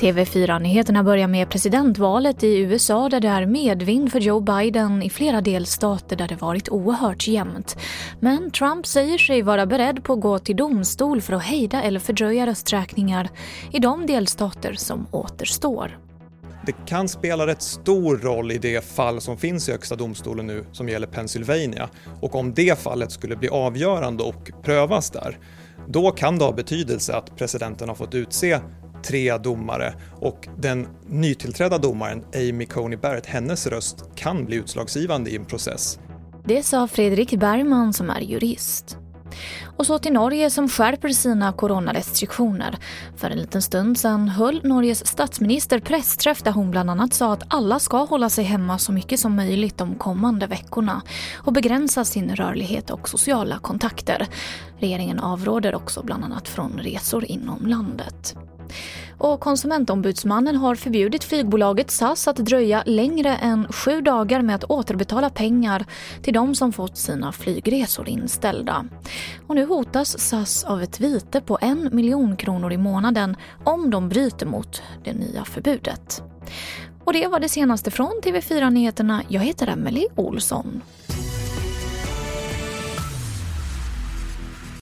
TV4-nyheterna börjar med presidentvalet i USA där det är medvind för Joe Biden i flera delstater där det varit oerhört jämnt. Men Trump säger sig vara beredd på att gå till domstol för att hejda eller fördröja rösträkningar i de delstater som återstår. Det kan spela rätt stor roll i det fall som finns i Högsta domstolen nu som gäller Pennsylvania och om det fallet skulle bli avgörande och prövas där då kan det ha betydelse att presidenten har fått utse tre domare och den nytillträdda domaren Amy Coney Barrett, hennes röst kan bli utslagsgivande i en process. Det sa Fredrik Bergman som är jurist. Och så till Norge som skärper sina coronarestriktioner. För en liten stund sedan höll Norges statsminister pressträff där hon bland annat sa att alla ska hålla sig hemma så mycket som möjligt de kommande veckorna och begränsa sin rörlighet och sociala kontakter. Regeringen avråder också bland annat från resor inom landet. Och konsumentombudsmannen har förbjudit flygbolaget SAS att dröja längre än sju dagar med att återbetala pengar till de som fått sina flygresor inställda. Och nu hotas SAS av ett vite på en miljon kronor i månaden om de bryter mot det nya förbudet. Och det var det senaste från TV4 Nyheterna. Jag heter Emily Olsson.